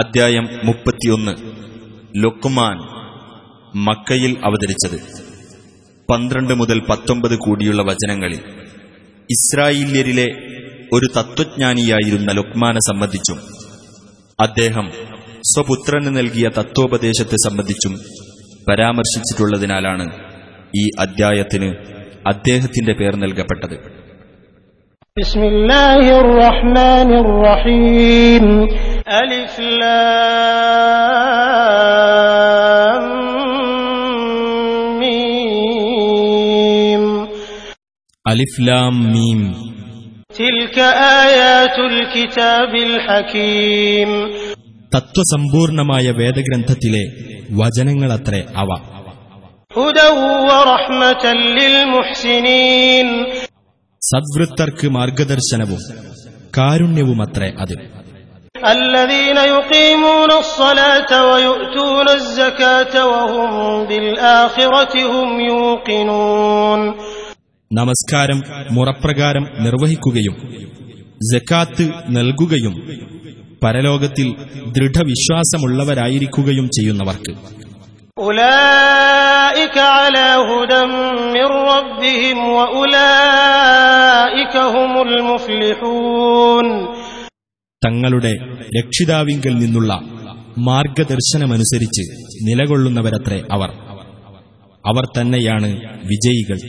അദ്ധ്യായം മുപ്പത്തിയൊന്ന്. ലുക്മാൻ മക്കയിൽ അവതരിച്ചത്. പന്ത്രണ്ട് മുതൽ പത്തൊമ്പത് കൂടിയുള്ള വചനങ്ങളിൽ ഇസ്രായേല്യരിലെ ഒരു തത്വജ്ഞാനിയായിരുന്ന ലുക്മാനെ സംബന്ധിച്ചും അദ്ദേഹം സ്വപുത്രന് നൽകിയ തത്വോപദേശത്തെ സംബന്ധിച്ചും പരാമർശിച്ചിട്ടുള്ളതിനാലാണ് ഈ അദ്ധ്യായത്തിന് അദ്ദേഹത്തിന്റെ പേർ നൽകപ്പെട്ടത്. بسم الله الرحمن الرحيم ألف لام ميم അലിഫ്ലാം മീം تلك آيات الكتاب الحكيم തത്വസമ്പൂർണമായ വേദഗ്രന്ഥത്തിലെ വചനങ്ങളത്രേ അവ هدى ورحمة للمحسنين സദ്വൃത്തർക്ക് മാർഗദർശനവും കാരുണ്യവുമത്രേ അതിൽ നമസ്കാരം മുറപ്രകാരം നിർവഹിക്കുകയും ജക്കാത്ത് നൽകുകയും പരലോകത്തിൽ ദൃഢവിശ്വാസമുള്ളവരായിരിക്കുകയും ചെയ്യുന്നവർക്ക്. ഉലാ أولئك على هدى من ربهم وأولئك هم المفلحون തങ്ങളുടെ രക്ഷിതാവിങ്കൽ നിന്നുള്ള മാർഗദർശനമനുസരിച്ച് നിലകൊള്ളുന്നവരത്രേ അവർ അവർ തന്നെയാണ് വിജയികൾ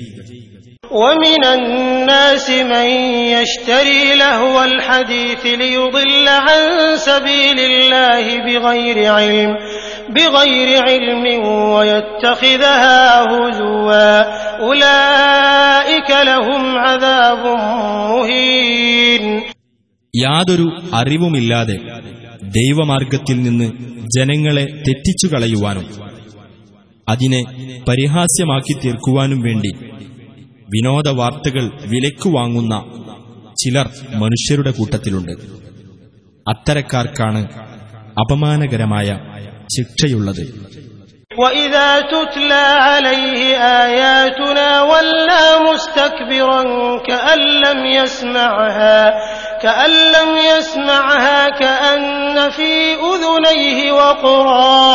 ومن الناس من يشتري لهو الحديث ليضل عن سبيل الله بغير علم بغير علم ويتخذها هزوا أولئك لهم عذاب مهين യാതൊരു അറിവുമില്ലാതെ ദൈവമാർഗത്തിൽ നിന്ന് ജനങ്ങളെ തെറ്റിച്ചു കളയുവാനും അതിനെ പരിഹാസ്യമാക്കി തീർക്കുവാനും വേണ്ടി വിനോദ വാർത്തകൾ വിലക്കു വാങ്ങുന്ന ചിലർ മനുഷ്യരുടെ കൂട്ടത്തിലുണ്ട് അത്തരക്കാർക്കാണ് അപമാനകരമായ ശിക്ഷയുള്ളത് وإذا تتلى عليه آياتنا ولى مستكبرا كأن لم يسمعها كأن لم يسمعها كأن في أذنيه وقرا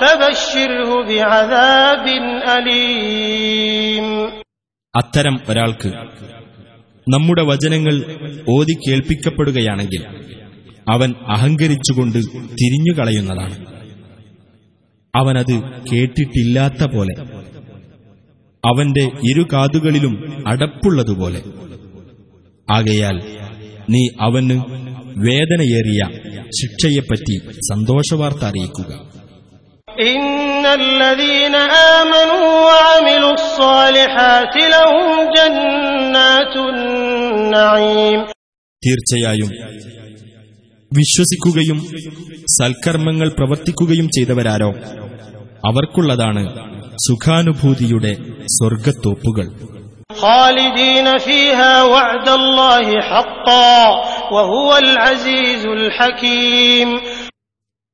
فبشره بعذاب أليم അത്തരം ഒരാൾക്ക് നമ്മുടെ വചനങ്ങൾ ഓതി കേൾപ്പിക്കപ്പെടുകയാണെങ്കിൽ അവൻ അഹങ്കരിച്ചുകൊണ്ട് തിരിഞ്ഞുകളയുന്നതാണ് അവനത് കേട്ടിട്ടില്ലാത്ത പോലെ. അവന്റെ ഇരു കാതുകളിലും അടപ്പുള്ളതുപോലെ. ആകയാൽ നീ അവന് വേദനയേറിയ ശിക്ഷയെപ്പറ്റി സന്തോഷവാർത്ത അറിയിക്കുക. إن الذين آمنوا وعملوا الصالحات لهم جنات النعيم തീർച്ചയായും വിശ്വസിക്കുകയും സൽക്കർമ്മങ്ങൾ പ്രവർത്തിക്കുകയും ചെയ്തവരാരോ അവർക്കുള്ളതാണ് സുഖാനുഭൂതിയുടെ സ്വർഗത്തോപ്പുകൾ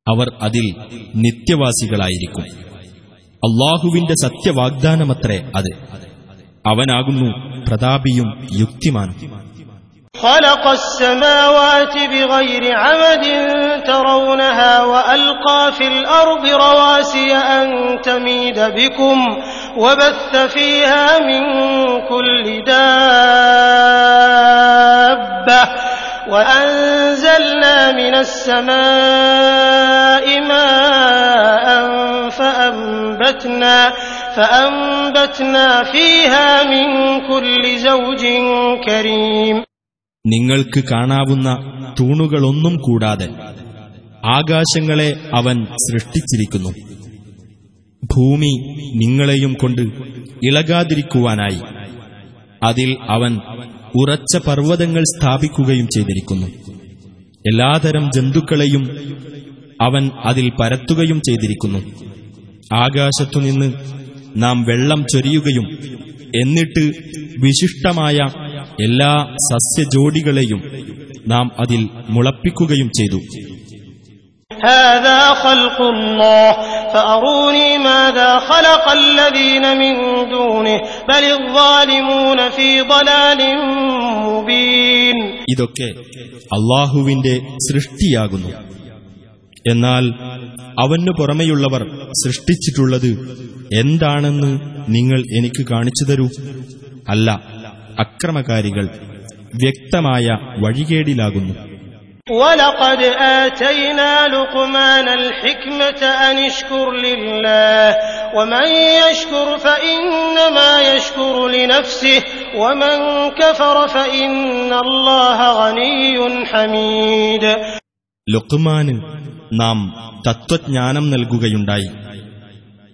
അവർ അതിൽ നിത്യവാസികളായിരിക്കും അള്ളാഹുവിന്റെ സത്യവാഗ്ദാനമത്രേ അത് അവനാകുന്നു പ്രതാപിയും യുക്തിമാനും خلق السماوات بغير عمد ترونها وألقى في الأرض رواسي أن تميد بكم وبث فيها من كل دابة وأنزلنا من السماء ماء فأنبتنا فأنبتنا فيها من كل زوج كريم നിങ്ങൾക്ക് കാണാവുന്ന തൂണുകളൊന്നും കൂടാതെ ആകാശങ്ങളെ അവൻ സൃഷ്ടിച്ചിരിക്കുന്നു ഭൂമി നിങ്ങളെയും കൊണ്ട് ഇളകാതിരിക്കുവാനായി അതിൽ അവൻ ഉറച്ച പർവതങ്ങൾ സ്ഥാപിക്കുകയും ചെയ്തിരിക്കുന്നു. എല്ലാതരം ജന്തുക്കളെയും അവൻ അതിൽ പരത്തുകയും ചെയ്തിരിക്കുന്നു. ആകാശത്തുനിന്ന് നാം വെള്ളം ചൊരിയുകയും എന്നിട്ട് വിശിഷ്ടമായ എല്ലാ സസ്യജോഡികളെയും നാം അതിൽ മുളപ്പിക്കുകയും ചെയ്തു. فأروني ماذا خلق الذين من دونه بل الظالمون في ضلال مبين ഇതൊക്കെ അള്ളാഹുവിന്റെ സൃഷ്ടിയാകുന്നു എന്നാൽ അവനു പുറമെയുള്ളവർ സൃഷ്ടിച്ചിട്ടുള്ളത് എന്താണെന്ന് നിങ്ങൾ എനിക്ക് കാണിച്ചു തരൂ അല്ല അക്രമകാരികൾ വ്യക്തമായ വഴികേടിലാകുന്നു ولقد آتينا لقمان الحكمة أن اشكر لله ومن يشكر فإنما يشكر لنفسه ومن كفر فإن الله غني حميد ലുക്മാന് നാം തത്വജ്ഞാനം നൽകുകയുണ്ടായി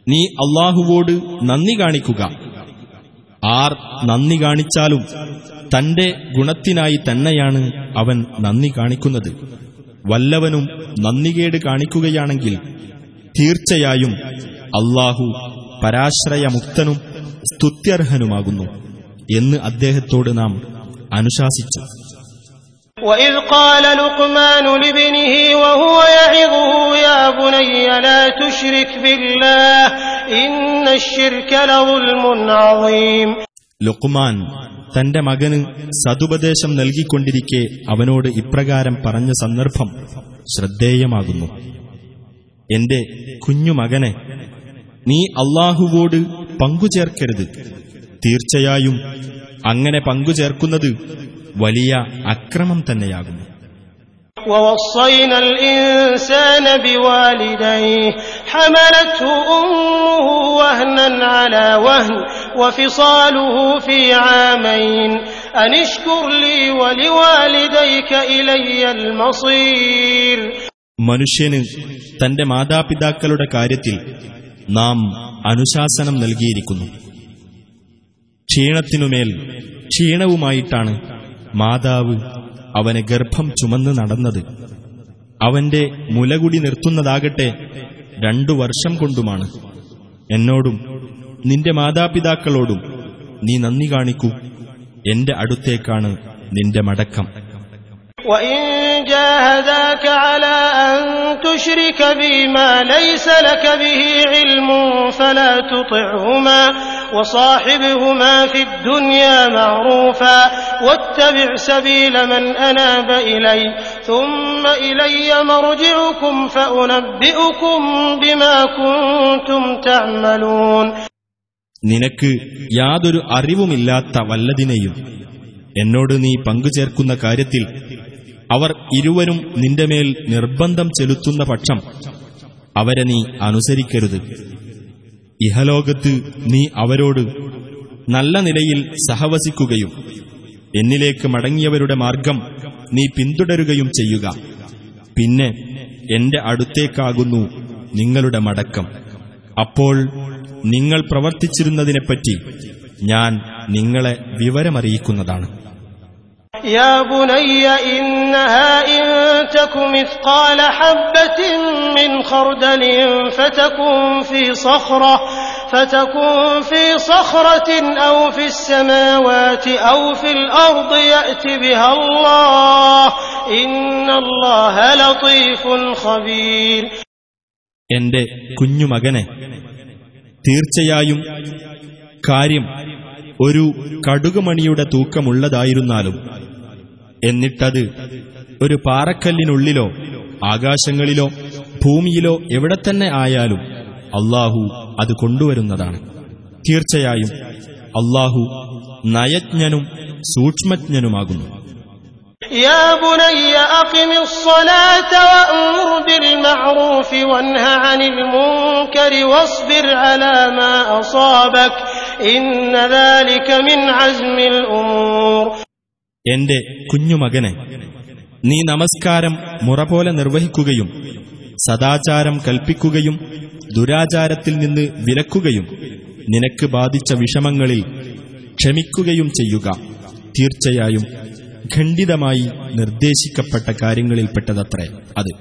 നീ അള്ളാഹുവോട് നന്ദി കാണിക്കുക ആർ നന്ദി കാണിച്ചാലും തന്റെ ഗുണത്തിനായി തന്നെയാണ് അവൻ നന്ദി കാണിക്കുന്നത് വല്ലവനും നന്ദികേട് കാണിക്കുകയാണെങ്കിൽ തീർച്ചയായും അള്ളാഹു പരാശ്രയമുക്തനും സ്തുത്യർഹനുമാകുന്നു എന്ന് അദ്ദേഹത്തോട് നാം അനുശാസിച്ചു وإذ قال لقمان لابنه وهو يعظه يا بني لا تشرك بالله ലുക്മാൻ തന്റെ മകന് സതുപദേശം നൽകിക്കൊണ്ടിരിക്കെ അവനോട് ഇപ്രകാരം പറഞ്ഞ സന്ദർഭം ശ്രദ്ധേയമാകുന്നു. എന്റെ കുഞ്ഞുമകനെ നീ അള്ളാഹുവോട് പങ്കുചേർക്കരുത്. തീർച്ചയായും അങ്ങനെ പങ്കുചേർക്കുന്നത് വലിയ അക്രമം തന്നെയാകുന്നു. ووصينا الإنسان بوالديه حملته أمه وهنا على وهن وفصاله في عامين أن اشكر لي ولوالديك إلي المصير മനുഷ്യന് തന്റെ മാതാപിതാക്കളുടെ കാര്യത്തിൽ നാം അനുശാസനം നൽകിയിരിക്കുന്നു ക്ഷീണത്തിനുമേൽ ക്ഷീണവുമായിട്ടാണ് മാതാവ് അവന് ഗർഭം ചുമന്ന് നടന്നത്. അവന്റെ മുലകുടി നിർത്തുന്നതാകട്ടെ രണ്ടു വർഷം കൊണ്ടുമാണ്. എന്നോടും നിന്റെ മാതാപിതാക്കളോടും നീ നന്ദി കാണിക്കൂ. എന്റെ അടുത്തേക്കാണ് നിന്റെ മടക്കം. وإن جاهداك على أن تشرك بي ما ليس لك به علم فلا تطعهما وصاحبهما في الدنيا معروفا واتبع سبيل من أناب إلي ثم إلي مرجعكم فأنبئكم بما كنتم تعملون നിനക്ക് യാതൊരു അറിവുമില്ലാത്ത വല്ലതിനെയും എന്നോട് നീ പങ്കുചേർക്കുന്ന കാര്യത്തിൽ അവർ ഇരുവരും നിന്റെ മേൽ നിർബന്ധം ചെലുത്തുന്ന പക്ഷം അവരെ നീ അനുസരിക്കരുത് ഇഹലോകത്ത് നീ അവരോട് നല്ല നിലയിൽ സഹവസിക്കുകയും എന്നിലേക്ക് മടങ്ങിയവരുടെ മാർഗം നീ പിന്തുടരുകയും ചെയ്യുക. പിന്നെ എന്റെ അടുത്തേക്കാകുന്നു നിങ്ങളുടെ മടക്കം. അപ്പോൾ നിങ്ങൾ പ്രവർത്തിച്ചിരുന്നതിനെപ്പറ്റി ഞാൻ നിങ്ങളെ വിവരമറിയിക്കുന്നതാണ്. يا بني إنها إن تك مثقال حبة من خردل فتكن في صخرة فتكن في صخرة أو في السماوات أو في الأرض يأت بها الله إن الله لطيف خبير എന്റെ കുഞ്ഞുമകനെ തീർച്ചയായും കാര്യം ഒരു കടുകുമണിയുടെ തൂക്കമുള്ളതായിരുന്നാലും എന്നിട്ടത് ഒരു പാറക്കല്ലിനുള്ളിലോ ആകാശങ്ങളിലോ ഭൂമിയിലോ എവിടെ തന്നെ ആയാലും അള്ളാഹു അത് കൊണ്ടുവരുന്നതാണ് തീർച്ചയായും അള്ളാഹു നയജ്ഞനും സൂക്ഷ്മജ്ഞനുമാകുന്നു يا بني أقم الصلاة وأمر بالمعروف وانه عن المنكر واصبر على ما أصابك إن ذلك من عزم الأمور എന്റെ കുഞ്ഞുമകനെ നീ നമസ്കാരം മുറ പോലെ നിർവഹിക്കുകയും സദാചാരം കൽപ്പിക്കുകയും ദുരാചാരത്തിൽ നിന്ന് വിലക്കുകയും നിനക്ക് ബാധിച്ച വിഷമങ്ങളിൽ ക്ഷമിക്കുകയും ചെയ്യുക. തീർച്ചയായും ഖണ്ഡിതമായി നിർദ്ദേശിക്കപ്പെട്ട കാര്യങ്ങളിൽപ്പെട്ടതത്രേ അത്.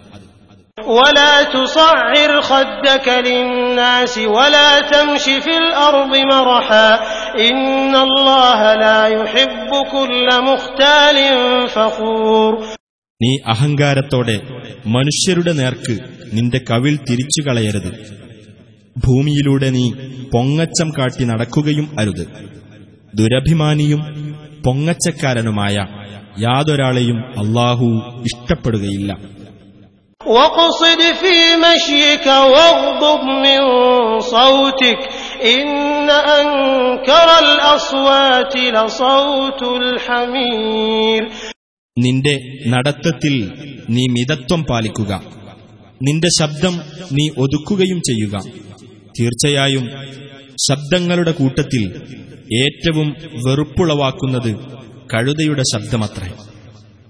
ولا تصعر خدك للناس ولا تمش في الأرض مرحا إن الله لا يحب كل مختال فخور നീ അഹങ്കാരത്തോടെ മനുഷ്യരുടെ നേർക്ക് നിന്റെ കവിൾ തിരിച്ചു കളയരുത് ഭൂമിയിലൂടെ നീ പൊങ്ങച്ചം കാട്ടി നടക്കുകയും അരുത് ദുരഭിമാനിയും പൊങ്ങച്ചക്കാരനുമായ യാതൊരാളെയും അള്ളാഹു ഇഷ്ടപ്പെടുകയില്ല واقصد في مشيك واغضض من صوتك إن أنكر الأصوات لصوت الحمير നിന്റെ നടത്തത്തിൽ നീ മിതത്വം പാലിക്കുക നിന്റെ ശബ്ദം നീ ഒതുക്കുകയും ചെയ്യുക തീർച്ചയായും ശബ്ദങ്ങളുടെ കൂട്ടത്തിൽ ഏറ്റവും വെറുപ്പുളവാക്കുന്നത് കഴുതയുടെ ശബ്ദമത്രേ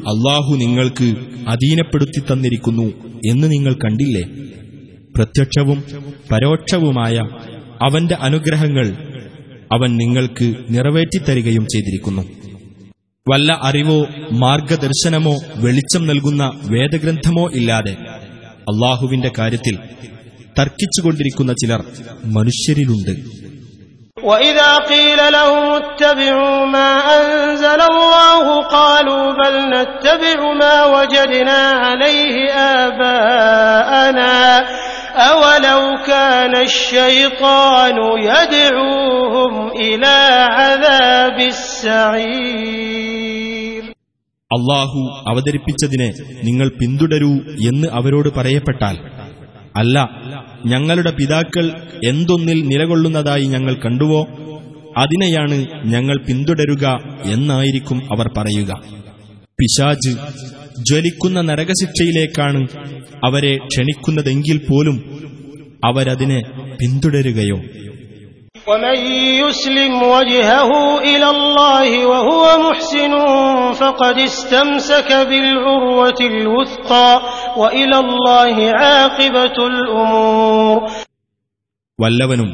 അള്ളാഹു നിങ്ങൾക്ക് അധീനപ്പെടുത്തി തന്നിരിക്കുന്നു എന്ന് നിങ്ങൾ കണ്ടില്ലേ? പ്രത്യക്ഷവും പരോക്ഷവുമായ അവന്റെ അനുഗ്രഹങ്ങൾ അവൻ നിങ്ങൾക്ക് നിറവേറ്റിത്തരികയും ചെയ്തിരിക്കുന്നു. വല്ല അറിവോ മാർഗദർശനമോ വെളിച്ചം നൽകുന്ന വേദഗ്രന്ഥമോ ഇല്ലാതെ അള്ളാഹുവിന്റെ കാര്യത്തിൽ തർക്കിച്ചുകൊണ്ടിരിക്കുന്ന ചിലർ മനുഷ്യരിലുണ്ട്. وإذا قيل لهم اتبعوا ما أنزل الله قالوا بل نتبع ما وجدنا عليه آباءنا أولو كان الشيطان يدعوهم إلى عذاب السعير അള്ളാഹു അവതരിപ്പിച്ചതിനെ നിങ്ങൾ പിന്തുടരൂ എന്ന് അവരോട് പറയപ്പെട്ടാൽ അല്ല ഞങ്ങളുടെ പിതാക്കൾ എന്തൊന്നിൽ നിലകൊള്ളുന്നതായി ഞങ്ങൾ കണ്ടുവോ? അതിനെയാണ് ഞങ്ങൾ പിന്തുടരുക എന്നായിരിക്കും അവർ പറയുക. പിശാജ് ജ്വലിക്കുന്ന നരകശിക്ഷയിലേക്കാണ് അവരെ ക്ഷണിക്കുന്നതെങ്കിൽ പോലും അവരതിനെ പിന്തുടരുകയോ? ومن يسلم وجهه إلى الله وهو محسن فقد استمسك بالعروة الوثقى وإلى الله عاقبة الأمور വല്ലവനും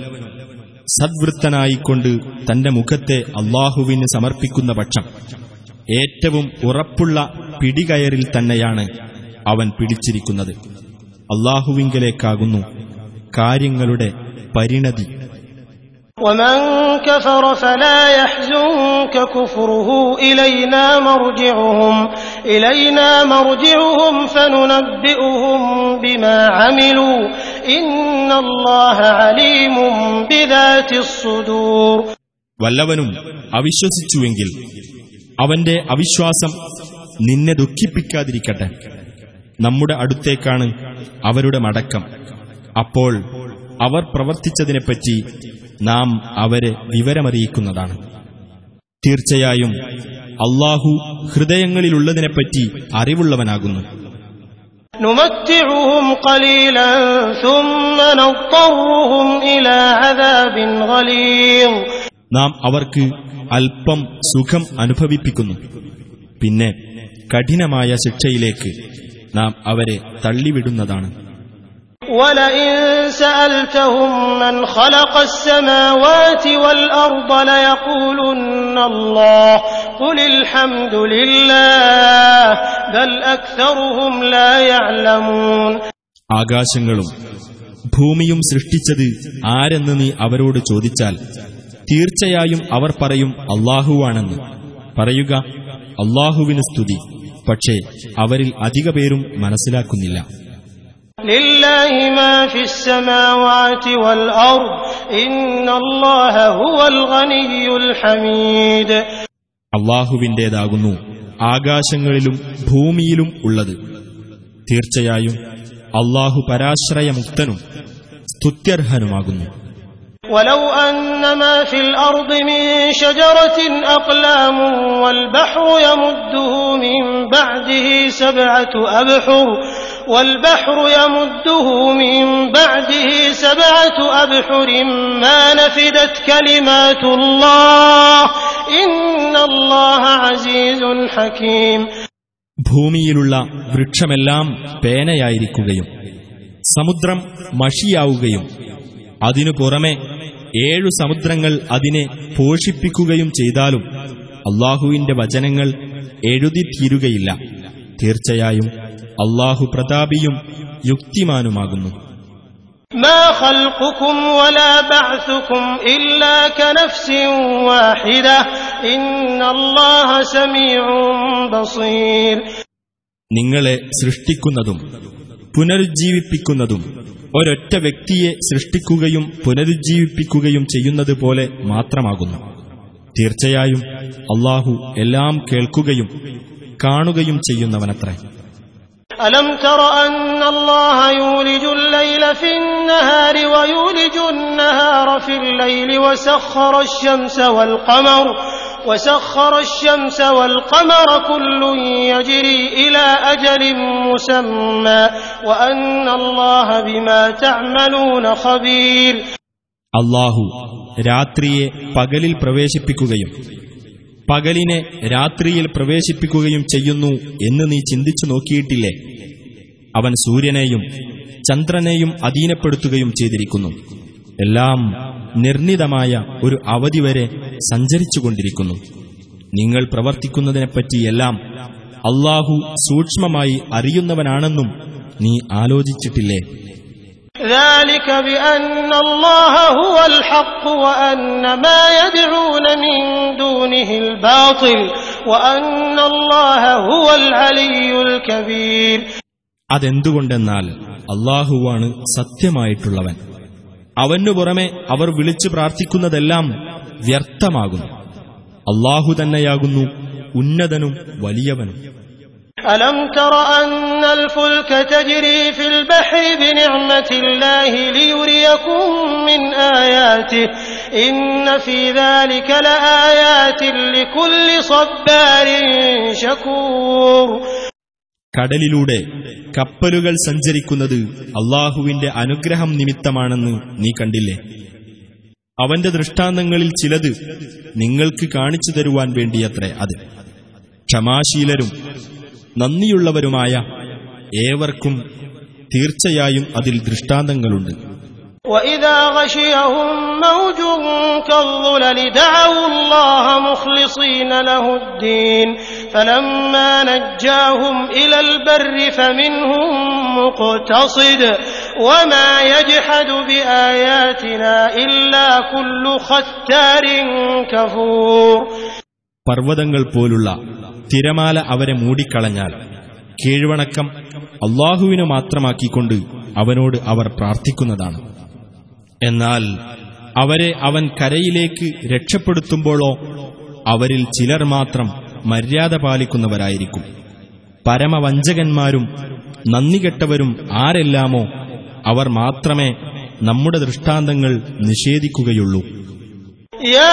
സദ്വൃത്തനായിക്കൊണ്ട് തന്റെ മുഖത്തെ അള്ളാഹുവിന് സമർപ്പിക്കുന്ന പക്ഷം ഏറ്റവും ഉറപ്പുള്ള പിടികയറിൽ തന്നെയാണ് അവൻ പിടിച്ചിരിക്കുന്നത് അള്ളാഹുവിങ്കലേക്കാകുന്നു കാര്യങ്ങളുടെ പരിണതി ومن كفر فلا يحزنك كفره إلينا مرجعهم إلينا مرجعهم فننبئهم بما عملوا إن الله عليم بذات الصدور വല്ലവനും അവിശ്വസിച്ചുവെങ്കിൽ അവന്റെ അവിശ്വാസം നിന്നെ ദുഃഖിപ്പിക്കാതിരിക്കട്ടെ നമ്മുടെ അടുത്തേക്കാണ് അവരുടെ മടക്കം അപ്പോൾ അവർ പ്രവർത്തിച്ചതിനെപ്പറ്റി നാം അവരെ വിവരമറിയിക്കുന്നതാണ്. തീർച്ചയായും അള്ളാഹു ഹൃദയങ്ങളിലുള്ളതിനെപ്പറ്റി അറിവുള്ളവനാകുന്നു. നാം അവർക്ക് അല്പം സുഖം അനുഭവിപ്പിക്കുന്നു. പിന്നെ കഠിനമായ ശിക്ഷയിലേക്ക് നാം അവരെ തള്ളിവിടുന്നതാണ്. ولئن سألتهم من خلق السماوات والأرض ليقولن الله قل الحمد لله بل أكثرهم لا يعلمون ആകാശങ്ങളും ഭൂമിയും സൃഷ്ടിച്ചത് ആരെന്ന് നീ അവരോട് ചോദിച്ചാൽ തീർച്ചയായും അവർ പറയും അള്ളാഹുവാണെന്ന് പറയുക അള്ളാഹുവിന് സ്തുതി പക്ഷേ അവരിൽ അധിക പേരും മനസ്സിലാക്കുന്നില്ല لله ما في السماوات والأرض إن الله هو الغني الحميد അള്ളാഹുവിന്റേതാകുന്നു ആകാശങ്ങളിലും ഭൂമിയിലും ഉള്ളത് തീർച്ചയായും അള്ളാഹു പരാശ്രയമുക്തനും സ്തുത്യർഹനുമാകുന്നു ولو أن ما في الأرض من شجرة أقلام والبحر يمده من بعده سبعة أبحر والبحر يمده من بعده سبعة أبحر ما نفدت كلمات الله إن الله عزيز حكيم ഭൂമിയിലുള്ള വൃക്ഷമെല്ലാം പേനയായിരിക്കുകയും സമുദ്രം മഷിയാവുകയും അതിനു പുറമെ ഏഴു സമുദ്രങ്ങൾ അതിനെ പോഷിപ്പിക്കുകയും ചെയ്താലും അള്ളാഹുവിന്റെ വചനങ്ങൾ എഴുതി തീരുകയില്ല തീർച്ചയായും അള്ളാഹു പ്രതാപിയും യുക്തിമാനുമാകുന്നു. നിങ്ങളെ സൃഷ്ടിക്കുന്നതും പുനരുജ്ജീവിപ്പിക്കുന്നതും ഒരൊറ്റ വ്യക്തിയെ സൃഷ്ടിക്കുകയും പുനരുജ്ജീവിപ്പിക്കുകയും ചെയ്യുന്നത് പോലെ മാത്രമാകുന്നു. തീർച്ചയായും അള്ളാഹു എല്ലാം കേൾക്കുകയും കാണുകയും ചെയ്യുന്നവനത്രേ. ألم تر أن الله يولج الليل في النهار ويولج النهار في الليل وسخر الشمس والقمر وسخر الشمس والقمر كل يجري إلى أجل مسمى وأن الله بما تعملون خبير അള്ളാഹു രാത്രിയെ പകലിൽ പ്രവേശിപ്പിക്കുകയും പകലിനെ രാത്രിയിൽ പ്രവേശിപ്പിക്കുകയും ചെയ്യുന്നു എന്ന് നീ ചിന്തിച്ചു നോക്കിയിട്ടില്ലേ? അവൻ സൂര്യനെയും ചന്ദ്രനെയും അധീനപ്പെടുത്തുകയും ചെയ്തിരിക്കുന്നു. എല്ലാം നിർണിതമായ ഒരു അവധി വരെ സഞ്ചരിച്ചുകൊണ്ടിരിക്കുന്നു. നിങ്ങൾ പ്രവർത്തിക്കുന്നതിനെപ്പറ്റിയെല്ലാം അള്ളാഹു സൂക്ഷ്മമായി അറിയുന്നവനാണെന്നും നീ ആലോചിച്ചിട്ടില്ലേ? ذلك بأن الله هو الحق وأن ما يدعون من دونه الباطل وأن الله هو العلي الكبير അതെന്തുകൊണ്ടെന്നാൽ അള്ളാഹുവാണ് സത്യമായിട്ടുള്ളവൻ അവനു പുറമെ അവർ വിളിച്ചു പ്രാർത്ഥിക്കുന്നതെല്ലാം വ്യർത്ഥമാകുന്നു അള്ളാഹു തന്നെയാകുന്നു ഉന്നതനും വലിയവനും ألم تر أن الفلك تجري في البحر بنعمة الله ليريكم من آياته إن في ذلك لآيات لكل صبار شكور കടലിലൂടെ കപ്പലുകൾ സഞ്ചരിക്കുന്നത് അള്ളാഹുവിന്റെ അനുഗ്രഹം നിമിത്തമാണെന്ന് നീ കണ്ടില്ലേ അവന്റെ ദൃഷ്ടാന്തങ്ങളിൽ ചിലത് നിങ്ങൾക്ക് കാണിച്ചു തരുവാൻ വേണ്ടിയത്രേ അത് ക്ഷമാശീലരും നന്ദിയുള്ളവരുമായ ഏവർക്കും തീർച്ചയായും അതിൽ ദൃഷ്ടാന്തങ്ങളുണ്ട് وإذا غشيهم موج كالظلل دعوا الله مخلصين له الدين فلما نجاهم إلى البر فمنهم مقتصد وما يجحد بآياتنا إلا كل ختار كفور പർവതങ്ങൾ പോലുള്ള തിരമാല അവരെ മൂടിക്കളഞ്ഞാൽ കീഴ്വണക്കം അള്ളാഹുവിനു മാത്രമാക്കിക്കൊണ്ട് അവനോട് അവർ പ്രാർത്ഥിക്കുന്നതാണ്. എന്നാൽ അവരെ അവൻ കരയിലേക്ക് രക്ഷപ്പെടുത്തുമ്പോഴോ അവരിൽ ചിലർ മാത്രം മര്യാദ പാലിക്കുന്നവരായിരിക്കും. പരമവഞ്ചകന്മാരും നന്ദികെട്ടവരും ആരെല്ലാമോ അവർ മാത്രമേ നമ്മുടെ ദൃഷ്ടാന്തങ്ങൾ നിഷേധിക്കുകയുള്ളൂ. യാ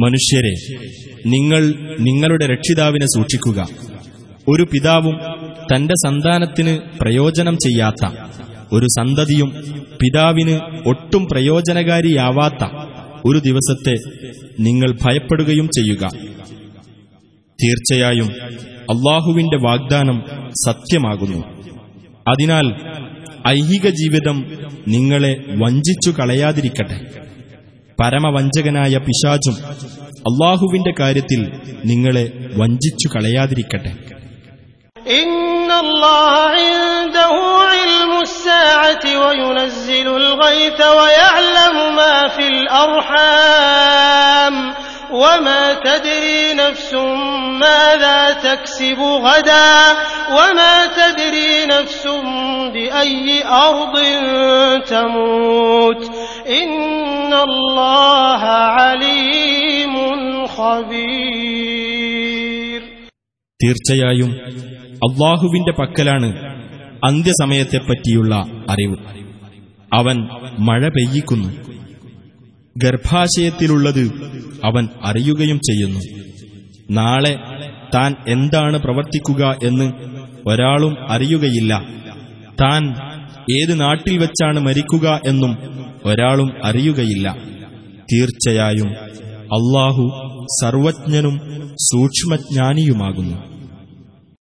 മനുഷ്യരെ നിങ്ങൾ നിങ്ങളുടെ രക്ഷിതാവിനെ സൂക്ഷിക്കുക. ഒരു പിതാവും തന്റെ സന്താനത്തിന് പ്രയോജനം ചെയ്യാത്ത ഒരു സന്തതിയും പിതാവിന് ഒട്ടും പ്രയോജനകാരിയാവാത്ത ഒരു ദിവസത്തെ നിങ്ങൾ ഭയപ്പെടുകയും ചെയ്യുക. തീർച്ചയായും അള്ളാഹുവിന്റെ വാഗ്ദാനം സത്യമാകുന്നു. അതിനാൽ ഐഹിക ജീവിതം നിങ്ങളെ വഞ്ചിച്ചു കളയാതിരിക്കട്ടെ. പരമവഞ്ചകനായ പിശാചും അള്ളാഹുവിന്റെ കാര്യത്തിൽ നിങ്ങളെ വഞ്ചിച്ചു കളയാതിരിക്കട്ടെ إن الله عنده علم الساعة وينزل الغيث ويعلم ما في الأرحام وما تدري نفس ماذا تكسب غدا وما تدري نفس بأي أرض تموت إن الله عليم خبير തീർച്ചയായും അള്ളാഹുവിന്റെ പക്കലാണ് അന്ത്യസമയത്തെപ്പറ്റിയുള്ള അറിവ്. അവൻ മഴ പെയ്യിക്കുന്നു. ഗർഭാശയത്തിലുള്ളത് അവൻ അറിയുകയും ചെയ്യുന്നു. നാളെ താൻ എന്താണ് പ്രവർത്തിക്കുക എന്ന് ഒരാളും അറിയുകയില്ല. താൻ ഏത് നാട്ടിൽ വെച്ചാണ് മരിക്കുക എന്നും ഒരാളും അറിയുകയില്ല. തീർച്ചയായും അള്ളാഹു സർവജ്ഞനും സൂക്ഷ്മജ്ഞാനിയുമാകുന്നു.